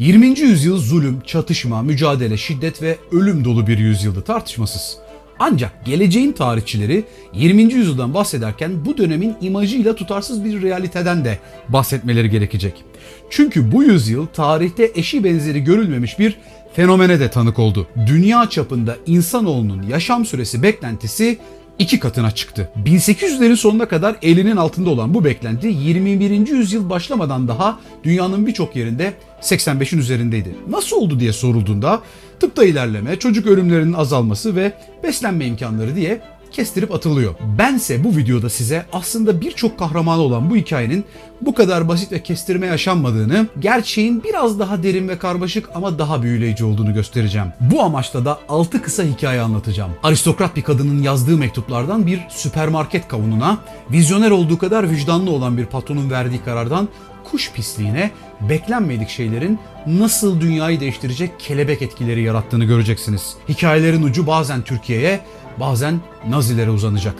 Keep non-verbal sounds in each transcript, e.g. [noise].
20. yüzyıl zulüm, çatışma, mücadele, şiddet ve ölüm dolu bir yüzyıldı tartışmasız. Ancak geleceğin tarihçileri 20. yüzyıldan bahsederken bu dönemin imajıyla tutarsız bir realiteden de bahsetmeleri gerekecek. Çünkü bu yüzyıl tarihte eşi benzeri görülmemiş bir fenomene de tanık oldu. Dünya çapında insanoğlunun yaşam süresi beklentisi iki katına çıktı. 1800'lerin sonuna kadar elinin altında olan bu beklenti 21. yüzyıl başlamadan daha dünyanın birçok yerinde 85'in üzerindeydi. Nasıl oldu diye sorulduğunda tıpta ilerleme, çocuk ölümlerinin azalması ve beslenme imkanları diye kestirip atılıyor. Bense bu videoda size aslında birçok kahramanı olan bu hikayenin bu kadar basit ve kestirme yaşanmadığını, gerçeğin biraz daha derin ve karmaşık ama daha büyüleyici olduğunu göstereceğim. Bu amaçla da 6 kısa hikaye anlatacağım. Aristokrat bir kadının yazdığı mektuplardan bir süpermarket kavununa, vizyoner olduğu kadar vicdanlı olan bir patronun verdiği karardan kuş pisliğine beklenmedik şeylerin nasıl dünyayı değiştirecek kelebek etkileri yarattığını göreceksiniz. Hikayelerin ucu bazen Türkiye'ye, bazen Nazilere uzanacak.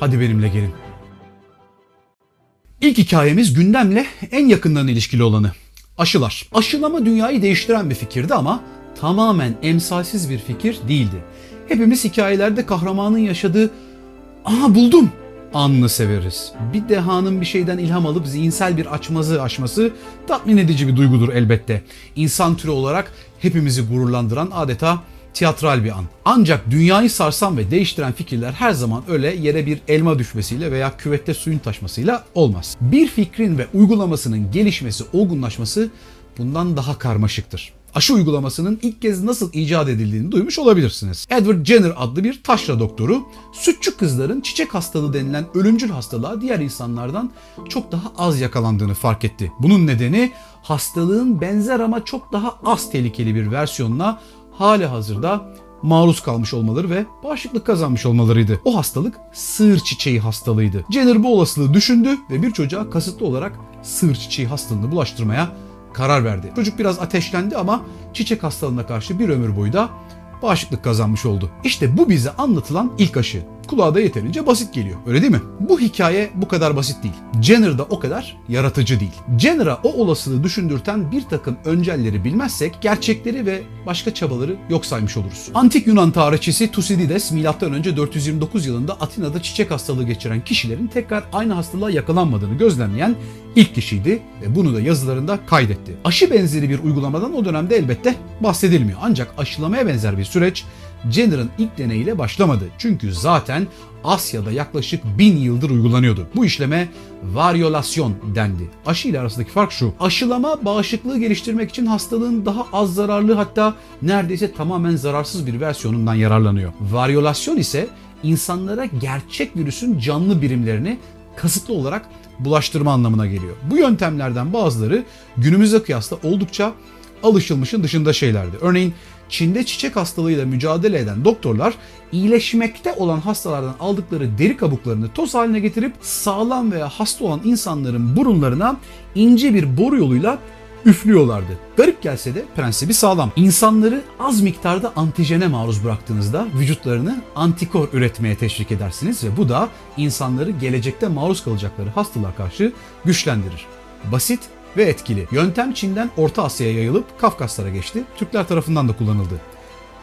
Hadi benimle gelin. İlk hikayemiz gündemle en yakından ilişkili olanı. Aşılar. Aşılama dünyayı değiştiren bir fikirdi ama tamamen emsalsiz bir fikir değildi. Hepimiz hikayelerde kahramanın yaşadığı "Aha buldum" anını severiz. Bir dehanın bir şeyden ilham alıp zihinsel bir açmazı aşması tatmin edici bir duygudur elbette. İnsan türü olarak hepimizi gururlandıran adeta tiyatral bir an. Ancak dünyayı sarsan ve değiştiren fikirler her zaman öyle yere bir elma düşmesiyle veya küvette suyun taşmasıyla olmaz. Bir fikrin ve uygulamasının gelişmesi, olgunlaşması bundan daha karmaşıktır aşı uygulamasının ilk kez nasıl icat edildiğini duymuş olabilirsiniz. Edward Jenner adlı bir taşra doktoru sütçü kızların çiçek hastalığı denilen ölümcül hastalığa diğer insanlardan çok daha az yakalandığını fark etti. Bunun nedeni hastalığın benzer ama çok daha az tehlikeli bir versiyonuna hali hazırda maruz kalmış olmaları ve bağışıklık kazanmış olmalarıydı. O hastalık sığır çiçeği hastalığıydı. Jenner bu olasılığı düşündü ve bir çocuğa kasıtlı olarak sığır çiçeği hastalığını bulaştırmaya karar verdi. Çocuk biraz ateşlendi ama çiçek hastalığına karşı bir ömür boyu da bağışıklık kazanmış oldu. İşte bu bize anlatılan ilk aşı. Kulağa da yeterince basit geliyor. Öyle değil mi? Bu hikaye bu kadar basit değil. Jenner da o kadar yaratıcı değil. Jenner'a o olasılığı düşündürten bir takım öncelleri bilmezsek gerçekleri ve başka çabaları yok saymış oluruz. Antik Yunan tarihçisi Thucydides M.Ö. 429 yılında Atina'da çiçek hastalığı geçiren kişilerin tekrar aynı hastalığa yakalanmadığını gözlemleyen ilk kişiydi ve bunu da yazılarında kaydetti. Aşı benzeri bir uygulamadan o dönemde elbette bahsedilmiyor. Ancak aşılamaya benzer bir süreç Jenner'ın ilk deneyiyle başlamadı. Çünkü zaten Asya'da yaklaşık bin yıldır uygulanıyordu. Bu işleme varyolasyon dendi. Aşı ile arasındaki fark şu. Aşılama bağışıklığı geliştirmek için hastalığın daha az zararlı hatta neredeyse tamamen zararsız bir versiyonundan yararlanıyor. Varyolasyon ise insanlara gerçek virüsün canlı birimlerini kasıtlı olarak bulaştırma anlamına geliyor. Bu yöntemlerden bazıları günümüze kıyasla oldukça alışılmışın dışında şeylerdi. Örneğin Çin'de çiçek hastalığıyla mücadele eden doktorlar iyileşmekte olan hastalardan aldıkları deri kabuklarını toz haline getirip sağlam veya hasta olan insanların burunlarına ince bir boru yoluyla üflüyorlardı. Garip gelse de prensibi sağlam. İnsanları az miktarda antijene maruz bıraktığınızda vücutlarını antikor üretmeye teşvik edersiniz ve bu da insanları gelecekte maruz kalacakları hastalığa karşı güçlendirir. Basit ve etkili. Yöntem Çin'den Orta Asya'ya yayılıp Kafkaslara geçti. Türkler tarafından da kullanıldı.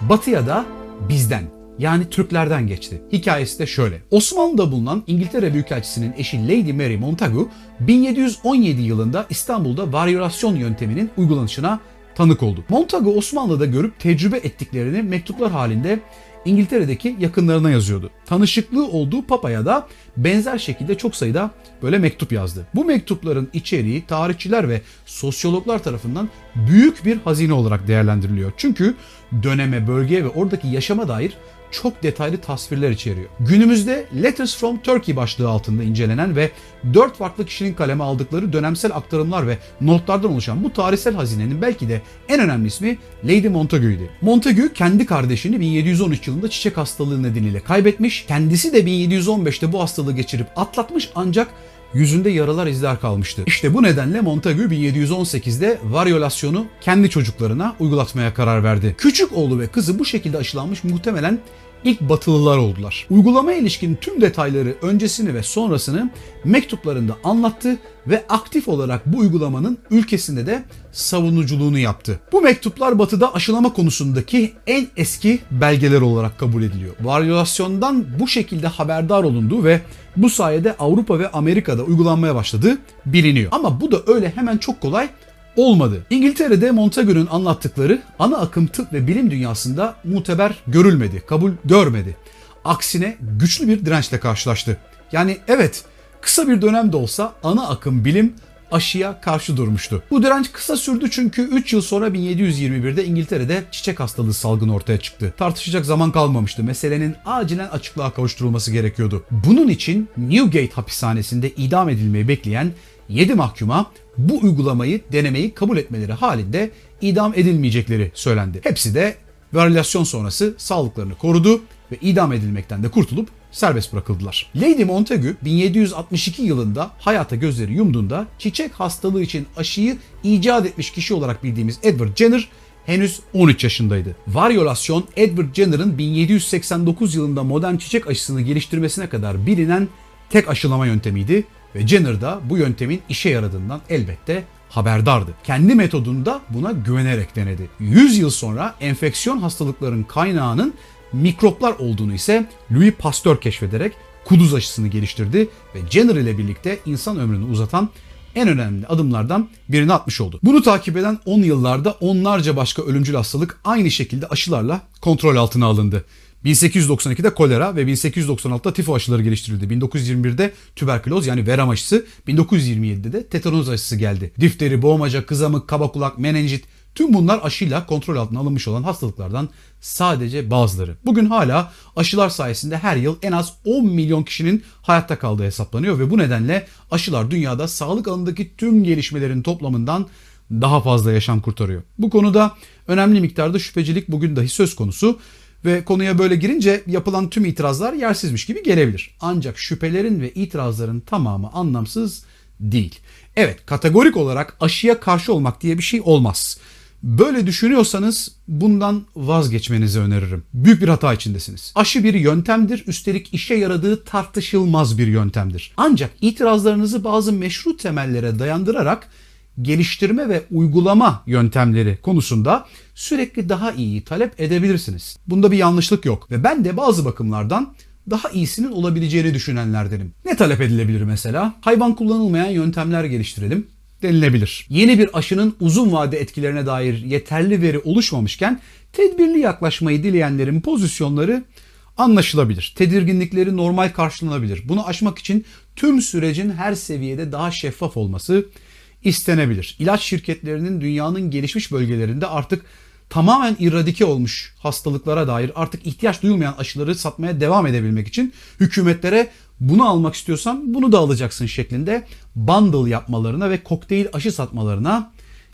Batıya da bizden yani Türklerden geçti. Hikayesi de şöyle. Osmanlı'da bulunan İngiltere Büyükelçisi'nin eşi Lady Mary Montagu 1717 yılında İstanbul'da varyolasyon yönteminin uygulanışına tanık oldu. Montagu Osmanlı'da görüp tecrübe ettiklerini mektuplar halinde İngiltere'deki yakınlarına yazıyordu. Tanışıklığı olduğu Papa'ya da benzer şekilde çok sayıda böyle mektup yazdı. Bu mektupların içeriği tarihçiler ve sosyologlar tarafından büyük bir hazine olarak değerlendiriliyor. Çünkü döneme, bölgeye ve oradaki yaşama dair çok detaylı tasvirler içeriyor. Günümüzde Letters from Turkey başlığı altında incelenen ve dört farklı kişinin kaleme aldıkları dönemsel aktarımlar ve notlardan oluşan bu tarihsel hazinenin belki de en önemli ismi Lady Montagu'ydi. Montagu kendi kardeşini 1713 yılında çiçek hastalığı nedeniyle kaybetmiş. Kendisi de 1715'te bu hastalığı geçirip atlatmış ancak yüzünde yaralar izler kalmıştı. İşte bu nedenle Montagu 1718'de varyolasyonu kendi çocuklarına uygulatmaya karar verdi. Küçük oğlu ve kızı bu şekilde aşılanmış muhtemelen ilk batılılar oldular. Uygulamaya ilişkin tüm detayları öncesini ve sonrasını mektuplarında anlattı ve aktif olarak bu uygulamanın ülkesinde de savunuculuğunu yaptı. Bu mektuplar batıda aşılama konusundaki en eski belgeler olarak kabul ediliyor. Varyolasyondan bu şekilde haberdar olunduğu ve bu sayede Avrupa ve Amerika'da uygulanmaya başladığı biliniyor. Ama bu da öyle hemen çok kolay olmadı. İngiltere'de Montagu'nun anlattıkları ana akım tıp ve bilim dünyasında muteber görülmedi, kabul görmedi. Aksine güçlü bir dirençle karşılaştı. Yani evet kısa bir dönemde olsa ana akım bilim aşıya karşı durmuştu. Bu direnç kısa sürdü çünkü 3 yıl sonra 1721'de İngiltere'de çiçek hastalığı salgını ortaya çıktı. Tartışacak zaman kalmamıştı. Meselenin acilen açıklığa kavuşturulması gerekiyordu. Bunun için Newgate hapishanesinde idam edilmeyi bekleyen 7 mahkuma bu uygulamayı denemeyi kabul etmeleri halinde idam edilmeyecekleri söylendi. Hepsi de varyalasyon sonrası sağlıklarını korudu ve idam edilmekten de kurtulup serbest bırakıldılar. Lady Montagu 1762 yılında hayata gözleri yumduğunda çiçek hastalığı için aşıyı icat etmiş kişi olarak bildiğimiz Edward Jenner henüz 13 yaşındaydı. Varyolasyon Edward Jenner'ın 1789 yılında modern çiçek aşısını geliştirmesine kadar bilinen tek aşılama yöntemiydi ve Jenner da bu yöntemin işe yaradığından elbette haberdardı. Kendi metodunda buna güvenerek denedi. 100 yıl sonra enfeksiyon hastalıkların kaynağının mikroplar olduğunu ise Louis Pasteur keşfederek kuduz aşısını geliştirdi ve Jenner ile birlikte insan ömrünü uzatan en önemli adımlardan birini atmış oldu. Bunu takip eden 10 yıllarda onlarca başka ölümcül hastalık aynı şekilde aşılarla kontrol altına alındı. 1892'de kolera ve 1896'da tifo aşıları geliştirildi. 1921'de tüberküloz yani verem aşısı, 1927'de de tetanoz aşısı geldi. Difteri, boğmaca, kızamık, kaba kulak, menenjit tüm bunlar aşıyla kontrol altına alınmış olan hastalıklardan sadece bazıları. Bugün hala aşılar sayesinde her yıl en az 10 milyon kişinin hayatta kaldığı hesaplanıyor ve bu nedenle aşılar dünyada sağlık alanındaki tüm gelişmelerin toplamından daha fazla yaşam kurtarıyor. Bu konuda önemli miktarda şüphecilik bugün dahi söz konusu ve konuya böyle girince yapılan tüm itirazlar yersizmiş gibi gelebilir. Ancak şüphelerin ve itirazların tamamı anlamsız değil. Evet kategorik olarak aşıya karşı olmak diye bir şey olmaz. Böyle düşünüyorsanız bundan vazgeçmenizi öneririm. Büyük bir hata içindesiniz. Aşı bir yöntemdir, üstelik işe yaradığı tartışılmaz bir yöntemdir. Ancak itirazlarınızı bazı meşru temellere dayandırarak geliştirme ve uygulama yöntemleri konusunda sürekli daha iyi talep edebilirsiniz. Bunda bir yanlışlık yok ve ben de bazı bakımlardan daha iyisinin olabileceğini düşünenlerdenim. Ne talep edilebilir mesela? Hayvan kullanılmayan yöntemler geliştirelim denilebilir. Yeni bir aşının uzun vade etkilerine dair yeterli veri oluşmamışken tedbirli yaklaşmayı dileyenlerin pozisyonları anlaşılabilir. Tedirginlikleri normal karşılanabilir. Bunu aşmak için tüm sürecin her seviyede daha şeffaf olması istenebilir. İlaç şirketlerinin dünyanın gelişmiş bölgelerinde artık tamamen iradike olmuş hastalıklara dair artık ihtiyaç duyulmayan aşıları satmaya devam edebilmek için hükümetlere bunu almak istiyorsan bunu da alacaksın şeklinde bundle yapmalarına ve kokteyl aşı satmalarına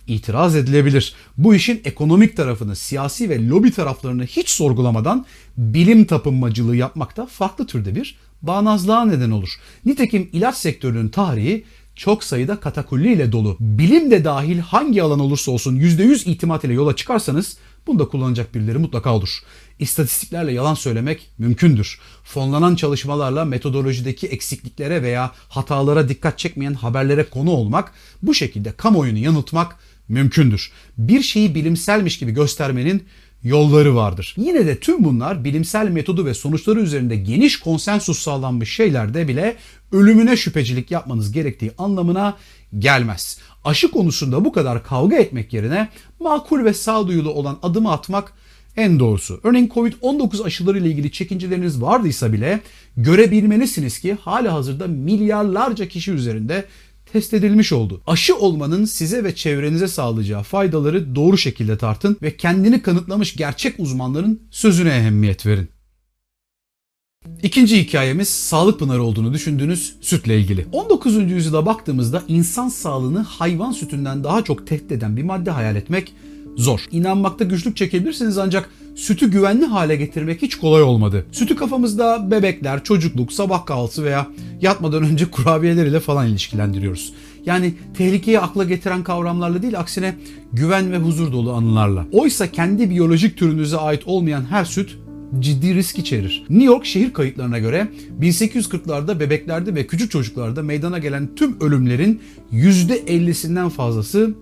itiraz edilebilir. Bu işin ekonomik tarafını, siyasi ve lobi taraflarını hiç sorgulamadan bilim tapınmacılığı yapmak da farklı türde bir bağnazlığa neden olur. Nitekim ilaç sektörünün tarihi çok sayıda katakulli ile dolu. Bilim de dahil hangi alan olursa olsun %100 itimat ile yola çıkarsanız bunda kullanacak birileri mutlaka olur. İstatistiklerle yalan söylemek mümkündür. Fonlanan çalışmalarla metodolojideki eksikliklere veya hatalara dikkat çekmeyen haberlere konu olmak, bu şekilde kamuoyunu yanıltmak mümkündür. Bir şeyi bilimselmiş gibi göstermenin yolları vardır. Yine de tüm bunlar bilimsel metodu ve sonuçları üzerinde geniş konsensus sağlanmış şeylerde bile ölümüne şüphecilik yapmanız gerektiği anlamına gelmez. Aşı konusunda bu kadar kavga etmek yerine makul ve sağduyulu olan adımı atmak en doğrusu. Örneğin Covid-19 aşıları ile ilgili çekinceleriniz vardıysa bile görebilmelisiniz ki hala hazırda milyarlarca kişi üzerinde test edilmiş oldu. Aşı olmanın size ve çevrenize sağlayacağı faydaları doğru şekilde tartın ve kendini kanıtlamış gerçek uzmanların sözüne ehemmiyet verin. İkinci hikayemiz sağlık pınarı olduğunu düşündüğünüz sütle ilgili. 19. yüzyıla baktığımızda insan sağlığını hayvan sütünden daha çok tehdit eden bir madde hayal etmek zor. İnanmakta güçlük çekebilirsiniz ancak sütü güvenli hale getirmek hiç kolay olmadı. Sütü kafamızda bebekler, çocukluk, sabah kahvaltısı veya yatmadan önce [laughs] kurabiyeler ile falan ilişkilendiriyoruz. Yani tehlikeyi akla getiren kavramlarla değil aksine güven ve huzur dolu anılarla. Oysa kendi biyolojik türünüze ait olmayan her süt ciddi risk içerir. New York şehir kayıtlarına göre 1840'larda bebeklerde ve küçük çocuklarda meydana gelen tüm ölümlerin %50'sinden fazlası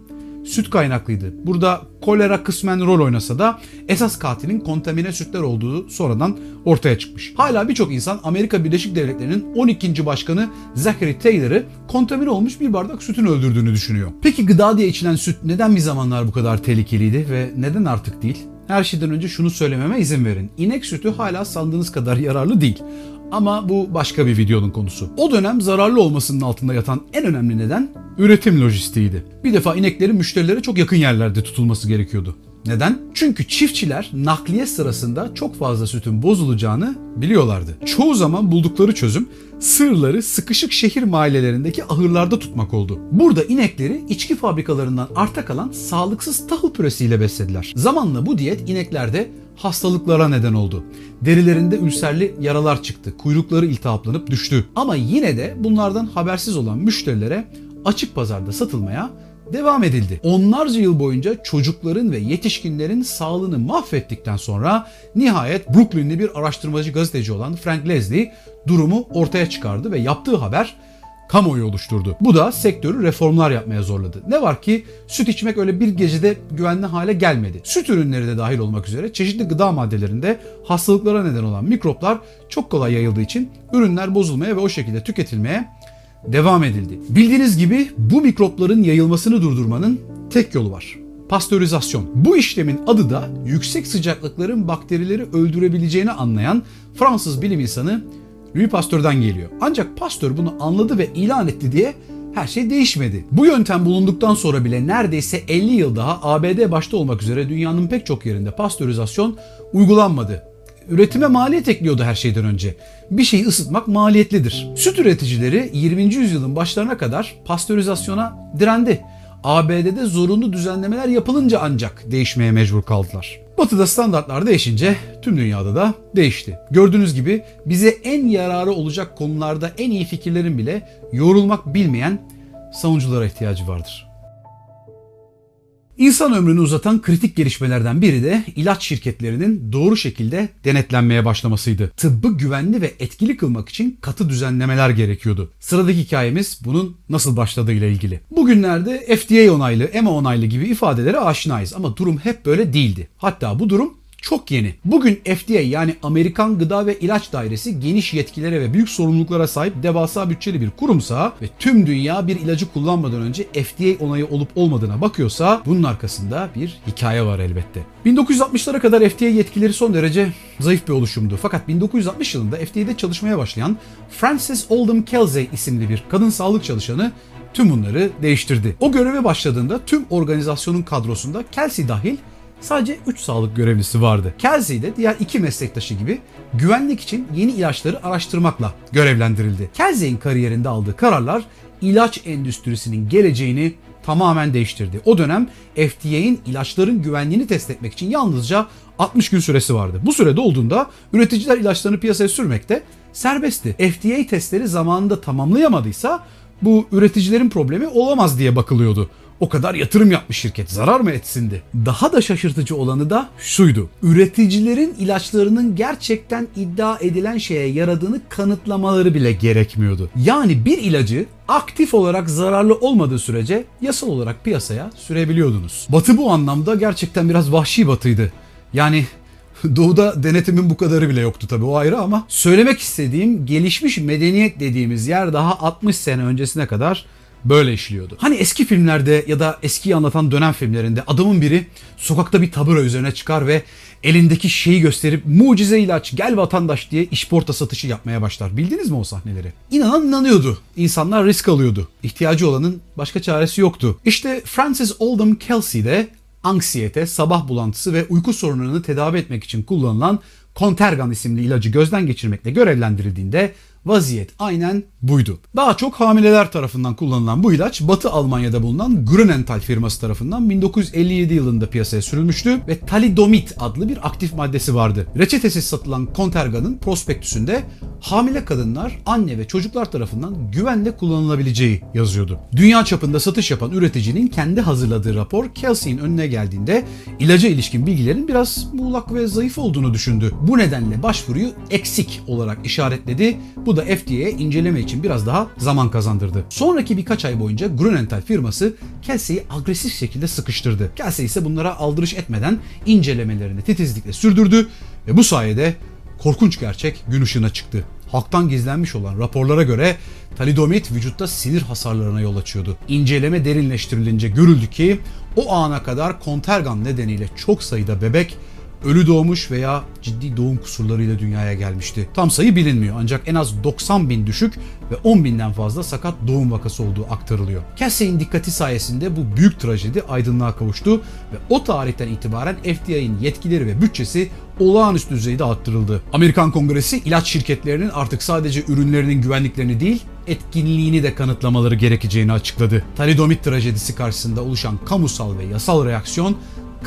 süt kaynaklıydı. Burada kolera kısmen rol oynasa da esas katilin kontamine sütler olduğu sonradan ortaya çıkmış. Hala birçok insan Amerika Birleşik Devletleri'nin 12. başkanı Zachary Taylor'ı kontamine olmuş bir bardak sütün öldürdüğünü düşünüyor. Peki gıda diye içilen süt neden bir zamanlar bu kadar tehlikeliydi ve neden artık değil? Her şeyden önce şunu söylememe izin verin. İnek sütü hala sandığınız kadar yararlı değil. Ama bu başka bir videonun konusu. O dönem zararlı olmasının altında yatan en önemli neden üretim lojistiğiydi. Bir defa ineklerin müşterilere çok yakın yerlerde tutulması gerekiyordu. Neden? Çünkü çiftçiler nakliye sırasında çok fazla sütün bozulacağını biliyorlardı. Çoğu zaman buldukları çözüm sığırları sıkışık şehir mahallelerindeki ahırlarda tutmak oldu. Burada inekleri içki fabrikalarından arta kalan sağlıksız tahıl püresiyle beslediler. Zamanla bu diyet ineklerde hastalıklara neden oldu. Derilerinde ülserli yaralar çıktı, kuyrukları iltihaplanıp düştü. Ama yine de bunlardan habersiz olan müşterilere açık pazarda satılmaya devam edildi. Onlarca yıl boyunca çocukların ve yetişkinlerin sağlığını mahvettikten sonra nihayet Brooklyn'li bir araştırmacı gazeteci olan Frank Leslie durumu ortaya çıkardı ve yaptığı haber kamuoyu oluşturdu. Bu da sektörü reformlar yapmaya zorladı. Ne var ki süt içmek öyle bir gecede güvenli hale gelmedi. Süt ürünleri de dahil olmak üzere çeşitli gıda maddelerinde hastalıklara neden olan mikroplar çok kolay yayıldığı için ürünler bozulmaya ve o şekilde tüketilmeye devam edildi. Bildiğiniz gibi bu mikropların yayılmasını durdurmanın tek yolu var. Pastörizasyon. Bu işlemin adı da yüksek sıcaklıkların bakterileri öldürebileceğini anlayan Fransız bilim insanı Louis Pasteur'den geliyor. Ancak Pasteur bunu anladı ve ilan etti diye her şey değişmedi. Bu yöntem bulunduktan sonra bile neredeyse 50 yıl daha ABD başta olmak üzere dünyanın pek çok yerinde pastörizasyon uygulanmadı. Üretime maliyet ekliyordu her şeyden önce. Bir şeyi ısıtmak maliyetlidir. Süt üreticileri 20. yüzyılın başlarına kadar pastörizasyona direndi. ABD'de zorunlu düzenlemeler yapılınca ancak değişmeye mecbur kaldılar. Batı'da standartlar değişince tüm dünyada da değişti. Gördüğünüz gibi bize en yararı olacak konularda en iyi fikirlerin bile yorulmak bilmeyen savunuculara ihtiyacı vardır. İnsan ömrünü uzatan kritik gelişmelerden biri de ilaç şirketlerinin doğru şekilde denetlenmeye başlamasıydı. Tıbbı güvenli ve etkili kılmak için katı düzenlemeler gerekiyordu. Sıradaki hikayemiz bunun nasıl başladığıyla ilgili. Bugünlerde FDA onaylı, EMA onaylı gibi ifadelere aşinayız ama durum hep böyle değildi. Hatta bu durum çok yeni. Bugün FDA yani Amerikan Gıda ve İlaç Dairesi geniş yetkilere ve büyük sorumluluklara sahip devasa bütçeli bir kurumsa ve tüm dünya bir ilacı kullanmadan önce FDA onayı olup olmadığına bakıyorsa bunun arkasında bir hikaye var elbette. 1960'lara kadar FDA yetkileri son derece zayıf bir oluşumdu. Fakat 1960 yılında FDA'de çalışmaya başlayan Frances Oldham Kelsey isimli bir kadın sağlık çalışanı tüm bunları değiştirdi. O göreve başladığında tüm organizasyonun kadrosunda Kelsey dahil sadece 3 sağlık görevlisi vardı. Kelsey de diğer iki meslektaşı gibi güvenlik için yeni ilaçları araştırmakla görevlendirildi. Kelsey'in kariyerinde aldığı kararlar ilaç endüstrisinin geleceğini tamamen değiştirdi. O dönem FDA'in ilaçların güvenliğini test etmek için yalnızca 60 gün süresi vardı. Bu sürede olduğunda üreticiler ilaçlarını piyasaya sürmekte serbestti. FDA testleri zamanında tamamlayamadıysa bu üreticilerin problemi olamaz diye bakılıyordu. O kadar yatırım yapmış şirket zarar mı etsindi? Daha da şaşırtıcı olanı da şuydu. Üreticilerin ilaçlarının gerçekten iddia edilen şeye yaradığını kanıtlamaları bile gerekmiyordu. Yani bir ilacı aktif olarak zararlı olmadığı sürece yasal olarak piyasaya sürebiliyordunuz. Batı bu anlamda gerçekten biraz vahşi batıydı. Yani [laughs] Doğuda denetimin bu kadarı bile yoktu tabii o ayrı ama söylemek istediğim gelişmiş medeniyet dediğimiz yer daha 60 sene öncesine kadar böyle işliyordu. Hani eski filmlerde ya da eskiyi anlatan dönem filmlerinde adamın biri sokakta bir tabura üzerine çıkar ve elindeki şeyi gösterip mucize ilaç gel vatandaş diye işporta satışı yapmaya başlar. Bildiniz mi o sahneleri? İnanan inanıyordu. İnsanlar risk alıyordu. İhtiyacı olanın başka çaresi yoktu. İşte Francis Oldham Kelsey de anksiyete, sabah bulantısı ve uyku sorunlarını tedavi etmek için kullanılan Contergan isimli ilacı gözden geçirmekle görevlendirildiğinde vaziyet aynen buydu. Daha çok hamileler tarafından kullanılan bu ilaç Batı Almanya'da bulunan Grünenthal firması tarafından 1957 yılında piyasaya sürülmüştü ve talidomit adlı bir aktif maddesi vardı. Reçetesiz satılan Contergan'ın prospektüsünde hamile kadınlar anne ve çocuklar tarafından güvenle kullanılabileceği yazıyordu. Dünya çapında satış yapan üreticinin kendi hazırladığı rapor Kelsey'in önüne geldiğinde ilaca ilişkin bilgilerin biraz muğlak ve zayıf olduğunu düşündü. Bu nedenle başvuruyu eksik olarak işaretledi. Bu da FDA'ye inceleme için biraz daha zaman kazandırdı. Sonraki birkaç ay boyunca Grunenthal firması Kelsey'i agresif şekilde sıkıştırdı. Kelsey ise bunlara aldırış etmeden incelemelerini titizlikle sürdürdü ve bu sayede korkunç gerçek gün ışığına çıktı. Halktan gizlenmiş olan raporlara göre talidomit vücutta sinir hasarlarına yol açıyordu. İnceleme derinleştirilince görüldü ki o ana kadar kontergan nedeniyle çok sayıda bebek ölü doğmuş veya ciddi doğum kusurlarıyla dünyaya gelmişti. Tam sayı bilinmiyor ancak en az 90 bin düşük ve 10 binden fazla sakat doğum vakası olduğu aktarılıyor. Cassie'in dikkati sayesinde bu büyük trajedi aydınlığa kavuştu ve o tarihten itibaren FDA'nin yetkileri ve bütçesi olağanüstü düzeyde arttırıldı. Amerikan Kongresi ilaç şirketlerinin artık sadece ürünlerinin güvenliklerini değil, etkinliğini de kanıtlamaları gerekeceğini açıkladı. Talidomit trajedisi karşısında oluşan kamusal ve yasal reaksiyon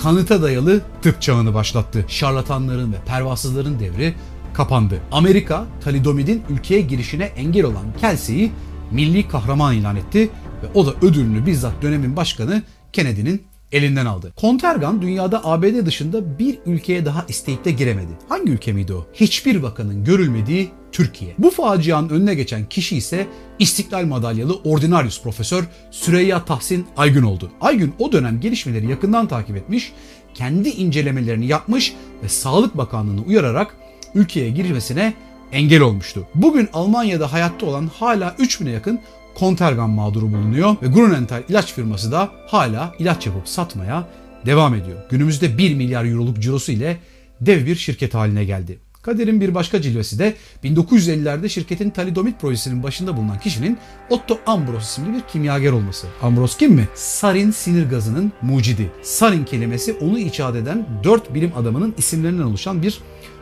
kanıta dayalı tıp çağını başlattı. Şarlatanların ve pervasızların devri kapandı. Amerika, talidomidin ülkeye girişine engel olan Kelsey'i milli kahraman ilan etti ve o da ödülünü bizzat dönemin başkanı Kennedy'nin elinden aldı. Kontergan dünyada ABD dışında bir ülkeye daha isteyip de giremedi. Hangi ülke miydi o? Hiçbir vakanın görülmediği Türkiye. Bu facianın önüne geçen kişi ise İstiklal Madalyalı Ordinarius Profesör Süreyya Tahsin Aygün oldu. Aygün o dönem gelişmeleri yakından takip etmiş, kendi incelemelerini yapmış ve Sağlık Bakanlığı'nı uyararak ülkeye girmesine engel olmuştu. Bugün Almanya'da hayatta olan hala 3000'e yakın Kontergan mağduru bulunuyor ve Grunenthal ilaç firması da hala ilaç yapıp satmaya devam ediyor. Günümüzde 1 milyar euroluk cirosu ile dev bir şirket haline geldi. Kaderin bir başka cilvesi de 1950'lerde şirketin talidomit projesinin başında bulunan kişinin Otto Ambros isimli bir kimyager olması. Ambros kim mi? Sarin sinir gazının mucidi. Sarin kelimesi onu icat eden 4 bilim adamının isimlerinden oluşan bir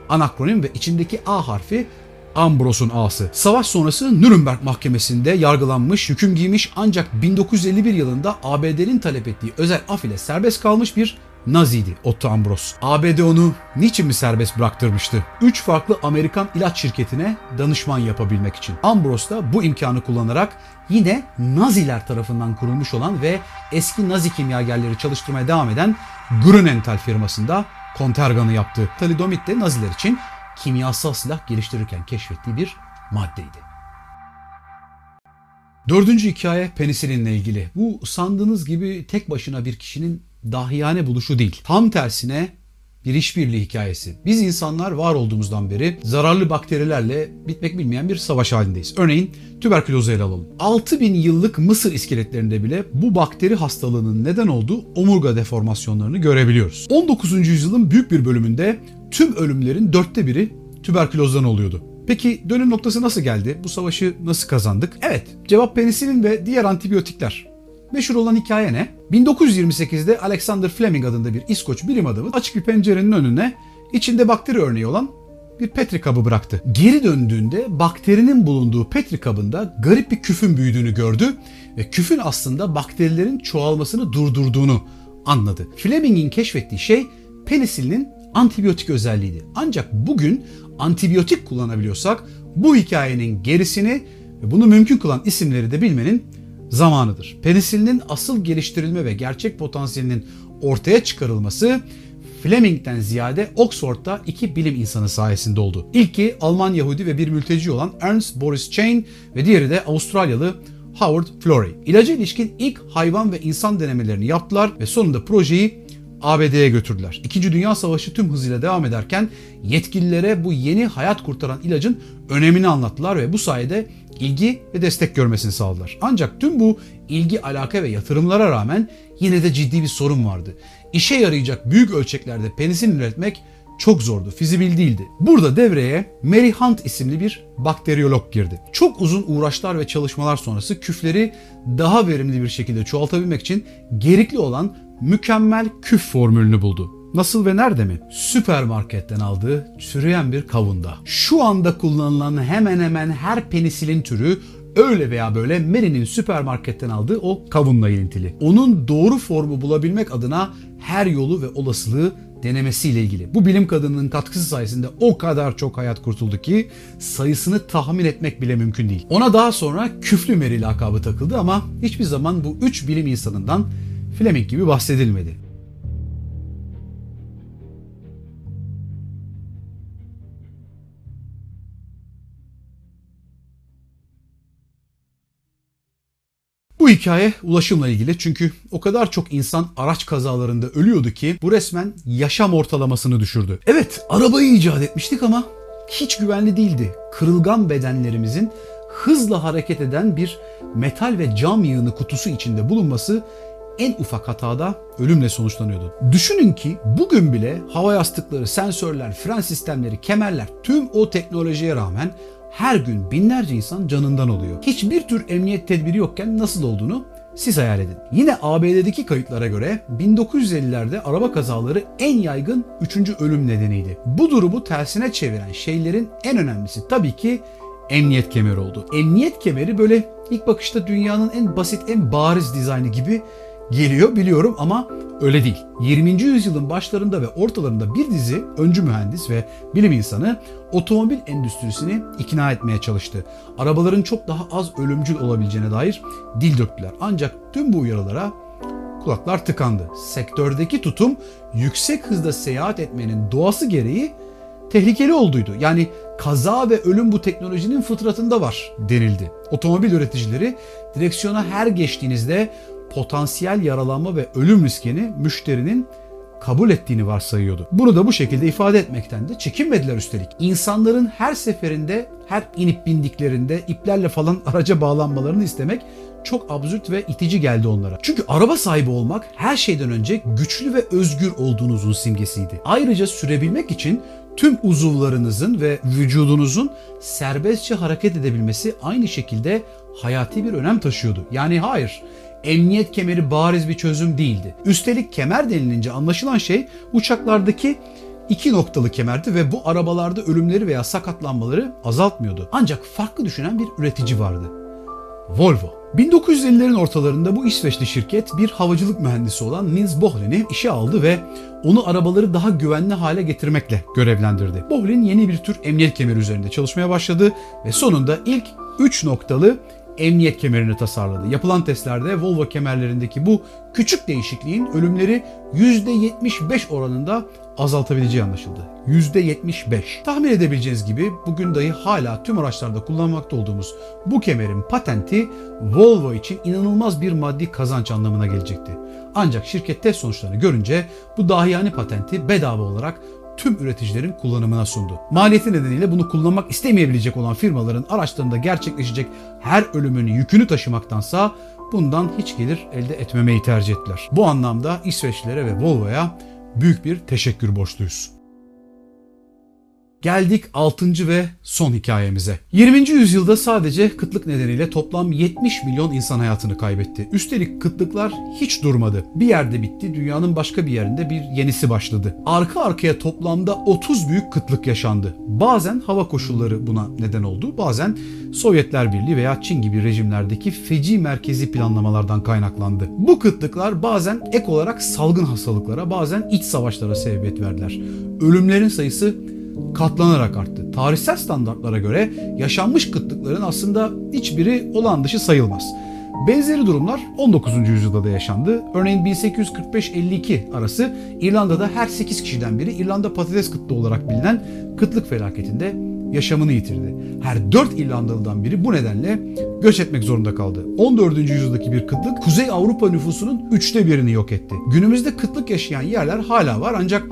anakronim ve içindeki A harfi Ambros'un ağası. Savaş sonrası Nürnberg mahkemesinde yargılanmış, hüküm giymiş ancak 1951 yılında ABD'nin talep ettiği özel af ile serbest kalmış bir Naziydi Otto Ambros. ABD onu niçin mi serbest bıraktırmıştı? Üç farklı Amerikan ilaç şirketine danışman yapabilmek için. Ambros da bu imkanı kullanarak yine Naziler tarafından kurulmuş olan ve eski Nazi kimyagerleri çalıştırmaya devam eden Grunenthal firmasında konterganı yaptı. Talidomit de Naziler için kimyasal silah geliştirirken keşfettiği bir maddeydi. Dördüncü hikaye penisilinle ilgili. Bu sandığınız gibi tek başına bir kişinin dahiyane buluşu değil. Tam tersine bir işbirliği hikayesi. Biz insanlar var olduğumuzdan beri zararlı bakterilerle bitmek bilmeyen bir savaş halindeyiz. Örneğin tüberkülozu ele alalım. 6000 yıllık Mısır iskeletlerinde bile bu bakteri hastalığının neden olduğu omurga deformasyonlarını görebiliyoruz. 19. yüzyılın büyük bir bölümünde tüm ölümlerin dörtte biri tüberkülozdan oluyordu. Peki dönüm noktası nasıl geldi? Bu savaşı nasıl kazandık? Evet, cevap penisilin ve diğer antibiyotikler. Meşhur olan hikaye ne? 1928'de Alexander Fleming adında bir İskoç bilim adamı açık bir pencerenin önüne içinde bakteri örneği olan bir petri kabı bıraktı. Geri döndüğünde bakterinin bulunduğu petri kabında garip bir küfün büyüdüğünü gördü ve küfün aslında bakterilerin çoğalmasını durdurduğunu anladı. Fleming'in keşfettiği şey penisilinin antibiyotik özelliğiydi. Ancak bugün antibiyotik kullanabiliyorsak bu hikayenin gerisini ve bunu mümkün kılan isimleri de bilmenin zamanıdır. Penisilinin asıl geliştirilme ve gerçek potansiyelinin ortaya çıkarılması Fleming'den ziyade Oxford'da iki bilim insanı sayesinde oldu. İlki Alman Yahudi ve bir mülteci olan Ernst Boris Chain ve diğeri de Avustralyalı Howard Florey. İlaca ilişkin ilk hayvan ve insan denemelerini yaptılar ve sonunda projeyi ABD'ye götürdüler. İkinci Dünya Savaşı tüm hızıyla devam ederken yetkililere bu yeni hayat kurtaran ilacın önemini anlattılar ve bu sayede ilgi ve destek görmesini sağladılar. Ancak tüm bu ilgi, alaka ve yatırımlara rağmen yine de ciddi bir sorun vardı. İşe yarayacak büyük ölçeklerde penisilin üretmek çok zordu, fizibil değildi. Burada devreye Mary Hunt isimli bir bakteriyolog girdi. Çok uzun uğraşlar ve çalışmalar sonrası küfleri daha verimli bir şekilde çoğaltabilmek için gerekli olan mükemmel küf formülünü buldu. Nasıl ve nerede mi? Süpermarketten aldığı çürüyen bir kavunda. Şu anda kullanılan hemen hemen her penisilin türü öyle veya böyle Mary'nin süpermarketten aldığı o kavunla ilintili. Onun doğru formu bulabilmek adına her yolu ve olasılığı denemesiyle ilgili. Bu bilim kadınının katkısı sayesinde o kadar çok hayat kurtuldu ki sayısını tahmin etmek bile mümkün değil. Ona daha sonra küflü Mary lakabı takıldı ama hiçbir zaman bu üç bilim insanından Fleming gibi bahsedilmedi. Bu hikaye ulaşımla ilgili çünkü o kadar çok insan araç kazalarında ölüyordu ki bu resmen yaşam ortalamasını düşürdü. Evet arabayı icat etmiştik ama hiç güvenli değildi. Kırılgan bedenlerimizin hızla hareket eden bir metal ve cam yığını kutusu içinde bulunması en ufak hatada ölümle sonuçlanıyordu. Düşünün ki bugün bile hava yastıkları, sensörler, fren sistemleri, kemerler tüm o teknolojiye rağmen her gün binlerce insan canından oluyor. Hiçbir tür emniyet tedbiri yokken nasıl olduğunu siz hayal edin. Yine ABD'deki kayıtlara göre 1950'lerde araba kazaları en yaygın 3. ölüm nedeniydi. Bu durumu tersine çeviren şeylerin en önemlisi tabii ki emniyet kemeri oldu. Emniyet kemeri böyle ilk bakışta dünyanın en basit, en bariz dizaynı gibi geliyor biliyorum ama öyle değil. 20. yüzyılın başlarında ve ortalarında bir dizi öncü mühendis ve bilim insanı otomobil endüstrisini ikna etmeye çalıştı. Arabaların çok daha az ölümcül olabileceğine dair dil döktüler. Ancak tüm bu uyarılara kulaklar tıkandı. Sektördeki tutum yüksek hızda seyahat etmenin doğası gereği tehlikeli olduğuydu. Yani kaza ve ölüm bu teknolojinin fıtratında var denildi. Otomobil üreticileri direksiyona her geçtiğinizde potansiyel yaralanma ve ölüm riskini müşterinin kabul ettiğini varsayıyordu. Bunu da bu şekilde ifade etmekten de çekinmediler üstelik. İnsanların her seferinde her inip bindiklerinde iplerle falan [laughs] araca bağlanmalarını istemek çok absürt ve itici geldi onlara. Çünkü araba sahibi olmak her şeyden önce güçlü ve özgür olduğunuzun simgesiydi. Ayrıca sürebilmek için tüm uzuvlarınızın ve vücudunuzun serbestçe hareket edebilmesi aynı şekilde hayati bir önem taşıyordu. Yani hayır, emniyet kemeri bariz bir çözüm değildi. Üstelik kemer denilince anlaşılan şey uçaklardaki iki noktalı kemerdi ve bu arabalarda ölümleri veya sakatlanmaları azaltmıyordu. Ancak farklı düşünen bir üretici vardı. Volvo. 1950'lerin ortalarında bu İsveçli şirket bir havacılık mühendisi olan Nils Bohlin'i işe aldı ve onu arabaları daha güvenli hale getirmekle görevlendirdi. Bohlin yeni bir tür emniyet kemeri üzerinde çalışmaya başladı ve sonunda ilk 3 noktalı emniyet kemerini tasarladı. Yapılan testlerde Volvo kemerlerindeki bu küçük değişikliğin ölümleri %75 oranında azaltabileceği anlaşıldı. %75. Tahmin edebileceğiniz gibi bugün dahi hala tüm araçlarda kullanmakta olduğumuz bu kemerin patenti Volvo için inanılmaz bir maddi kazanç anlamına gelecekti. Ancak şirket test sonuçlarını görünce bu dahiyane patenti bedava olarak tüm üreticilerin kullanımına sundu. Maliyeti nedeniyle bunu kullanmak istemeyebilecek olan firmaların araçlarında gerçekleşecek her ölümün yükünü taşımaktansa bundan hiç gelir elde etmemeyi tercih ettiler. Bu anlamda İsveçlilere ve Volvo'ya büyük bir teşekkür borçluyuz. Geldik 6. ve son hikayemize. 20. yüzyılda sadece kıtlık nedeniyle toplam 70 milyon insan hayatını kaybetti. Üstelik kıtlıklar hiç durmadı. Bir yerde bitti, dünyanın başka bir yerinde bir yenisi başladı. Arka arkaya toplamda 30 büyük kıtlık yaşandı. Bazen hava koşulları buna neden oldu, bazen Sovyetler Birliği veya Çin gibi rejimlerdeki feci merkezi planlamalardan kaynaklandı. Bu kıtlıklar bazen ek olarak salgın hastalıklara, bazen iç savaşlara sebebiyet verdiler. Ölümlerin sayısı katlanarak arttı. Tarihsel standartlara göre yaşanmış kıtlıkların aslında hiçbiri olan dışı sayılmaz. Benzeri durumlar 19. yüzyılda da yaşandı. Örneğin 1845-52 arası İrlanda'da her 8 kişiden biri İrlanda patates kıtlığı olarak bilinen kıtlık felaketinde yaşamını yitirdi. Her 4 İrlandalı'dan biri bu nedenle göç etmek zorunda kaldı. 14. yüzyıldaki bir kıtlık Kuzey Avrupa nüfusunun üçte birini yok etti. Günümüzde kıtlık yaşayan yerler hala var ancak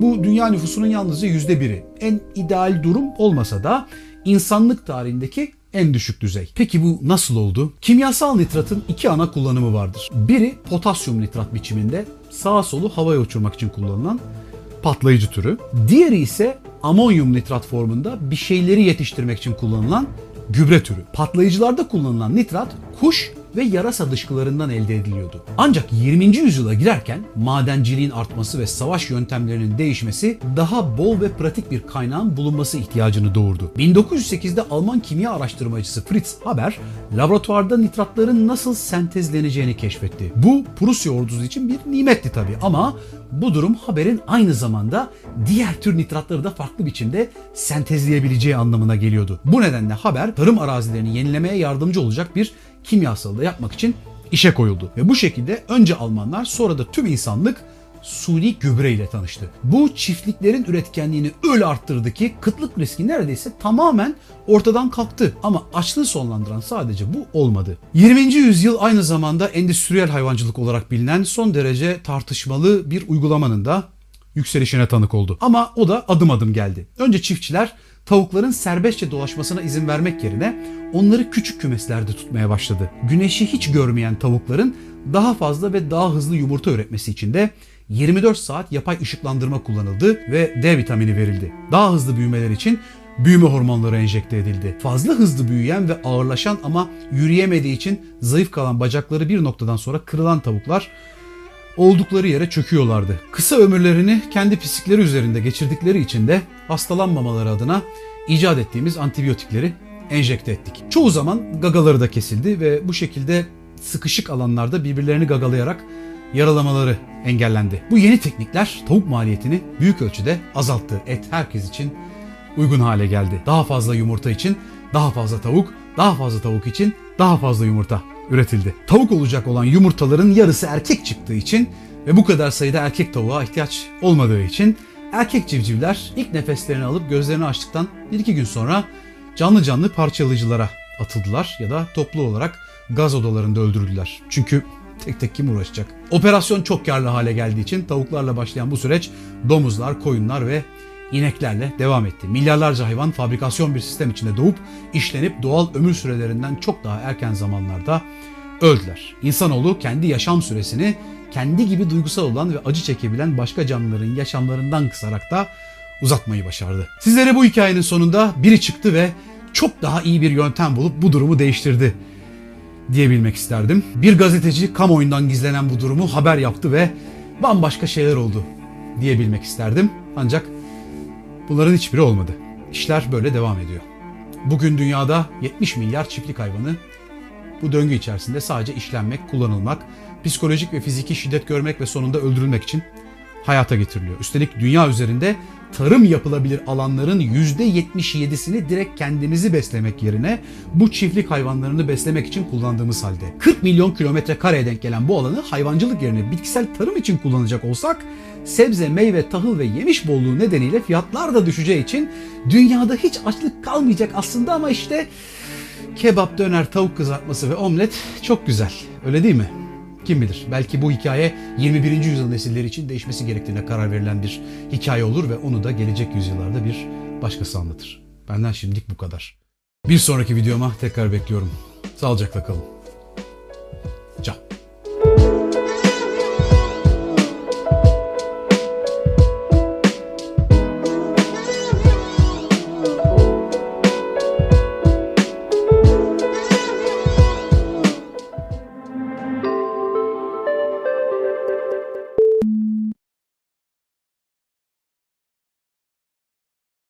bu dünya nüfusunun yalnızca yüzde biri. En ideal durum olmasa da insanlık tarihindeki en düşük düzey. Peki bu nasıl oldu? Kimyasal nitratın iki ana kullanımı vardır. Biri potasyum nitrat biçiminde sağa solu havaya uçurmak için kullanılan patlayıcı türü. Diğeri ise amonyum nitrat formunda bir şeyleri yetiştirmek için kullanılan gübre türü. Patlayıcılarda kullanılan nitrat kuş ve yarasa dışkılarından elde ediliyordu. Ancak 20. yüzyıla girerken madenciliğin artması ve savaş yöntemlerinin değişmesi daha bol ve pratik bir kaynağın bulunması ihtiyacını doğurdu. 1908'de Alman kimya araştırmacısı Fritz Haber laboratuvarda nitratların nasıl sentezleneceğini keşfetti. Bu Prusya ordusu için bir nimetti tabii ama bu durum Haber'in aynı zamanda diğer tür nitratları da farklı biçimde sentezleyebileceği anlamına geliyordu. Bu nedenle Haber tarım arazilerini yenilemeye yardımcı olacak bir kimyasalı da yapmak için işe koyuldu. Ve bu şekilde önce Almanlar sonra da tüm insanlık suni gübre ile tanıştı. Bu çiftliklerin üretkenliğini öyle arttırdı ki kıtlık riski neredeyse tamamen ortadan kalktı. Ama açlığı sonlandıran sadece bu olmadı. 20. yüzyıl aynı zamanda endüstriyel hayvancılık olarak bilinen son derece tartışmalı bir uygulamanın da yükselişine tanık oldu. Ama o da adım adım geldi. Önce çiftçiler tavukların serbestçe dolaşmasına izin vermek yerine onları küçük kümeslerde tutmaya başladı. Güneşi hiç görmeyen tavukların daha fazla ve daha hızlı yumurta üretmesi için de 24 saat yapay ışıklandırma kullanıldı ve D vitamini verildi. Daha hızlı büyümeler için büyüme hormonları enjekte edildi. Fazla hızlı büyüyen ve ağırlaşan ama yürüyemediği için zayıf kalan bacakları bir noktadan sonra kırılan tavuklar oldukları yere çöküyorlardı. Kısa ömürlerini kendi pislikleri üzerinde geçirdikleri için de hastalanmamaları adına icat ettiğimiz antibiyotikleri enjekte ettik. Çoğu zaman gagaları da kesildi ve bu şekilde sıkışık alanlarda birbirlerini gagalayarak yaralamaları engellendi. Bu yeni teknikler tavuk maliyetini büyük ölçüde azalttı. Et herkes için uygun hale geldi. Daha fazla yumurta için daha fazla tavuk, daha fazla tavuk için daha fazla yumurta üretildi. Tavuk olacak olan yumurtaların yarısı erkek çıktığı için ve bu kadar sayıda erkek tavuğa ihtiyaç olmadığı için erkek civcivler ilk nefeslerini alıp gözlerini açtıktan 1-2 gün sonra canlı canlı parçalayıcılara atıldılar ya da toplu olarak gaz odalarında öldürüldüler. Çünkü tek tek kim uğraşacak? Operasyon çok karlı hale geldiği için tavuklarla başlayan bu süreç domuzlar, koyunlar ve ineklerle devam etti. Milyarlarca hayvan fabrikasyon bir sistem içinde doğup işlenip doğal ömür sürelerinden çok daha erken zamanlarda öldüler. İnsanoğlu kendi yaşam süresini kendi gibi duygusal olan ve acı çekebilen başka canlıların yaşamlarından kısarak da uzatmayı başardı. Sizlere bu hikayenin sonunda biri çıktı ve çok daha iyi bir yöntem bulup bu durumu değiştirdi diyebilmek isterdim. Bir gazeteci kamuoyundan gizlenen bu durumu haber yaptı ve bambaşka şeyler oldu diyebilmek isterdim. Ancak bunların hiçbiri olmadı. İşler böyle devam ediyor. Bugün dünyada 70 milyar çiftlik hayvanı bu döngü içerisinde sadece işlenmek, kullanılmak, psikolojik ve fiziki şiddet görmek ve sonunda öldürülmek için hayata getiriliyor. Üstelik dünya üzerinde tarım yapılabilir alanların %77'sini direkt kendimizi beslemek yerine bu çiftlik hayvanlarını beslemek için kullandığımız halde. 40 milyon kilometre kareye denk gelen bu alanı hayvancılık yerine bitkisel tarım için kullanacak olsak sebze, meyve, tahıl ve yemiş bolluğu nedeniyle fiyatlar da düşeceği için dünyada hiç açlık kalmayacak aslında ama işte kebap, döner, tavuk kızartması ve omlet çok güzel. Öyle değil mi? Kim bilir belki bu hikaye 21. yüzyıl nesilleri için değişmesi gerektiğine karar verilen bir hikaye olur ve onu da gelecek yüzyıllarda bir başkası anlatır. Benden şimdilik bu kadar. Bir sonraki videoma tekrar bekliyorum. Sağlıcakla kalın.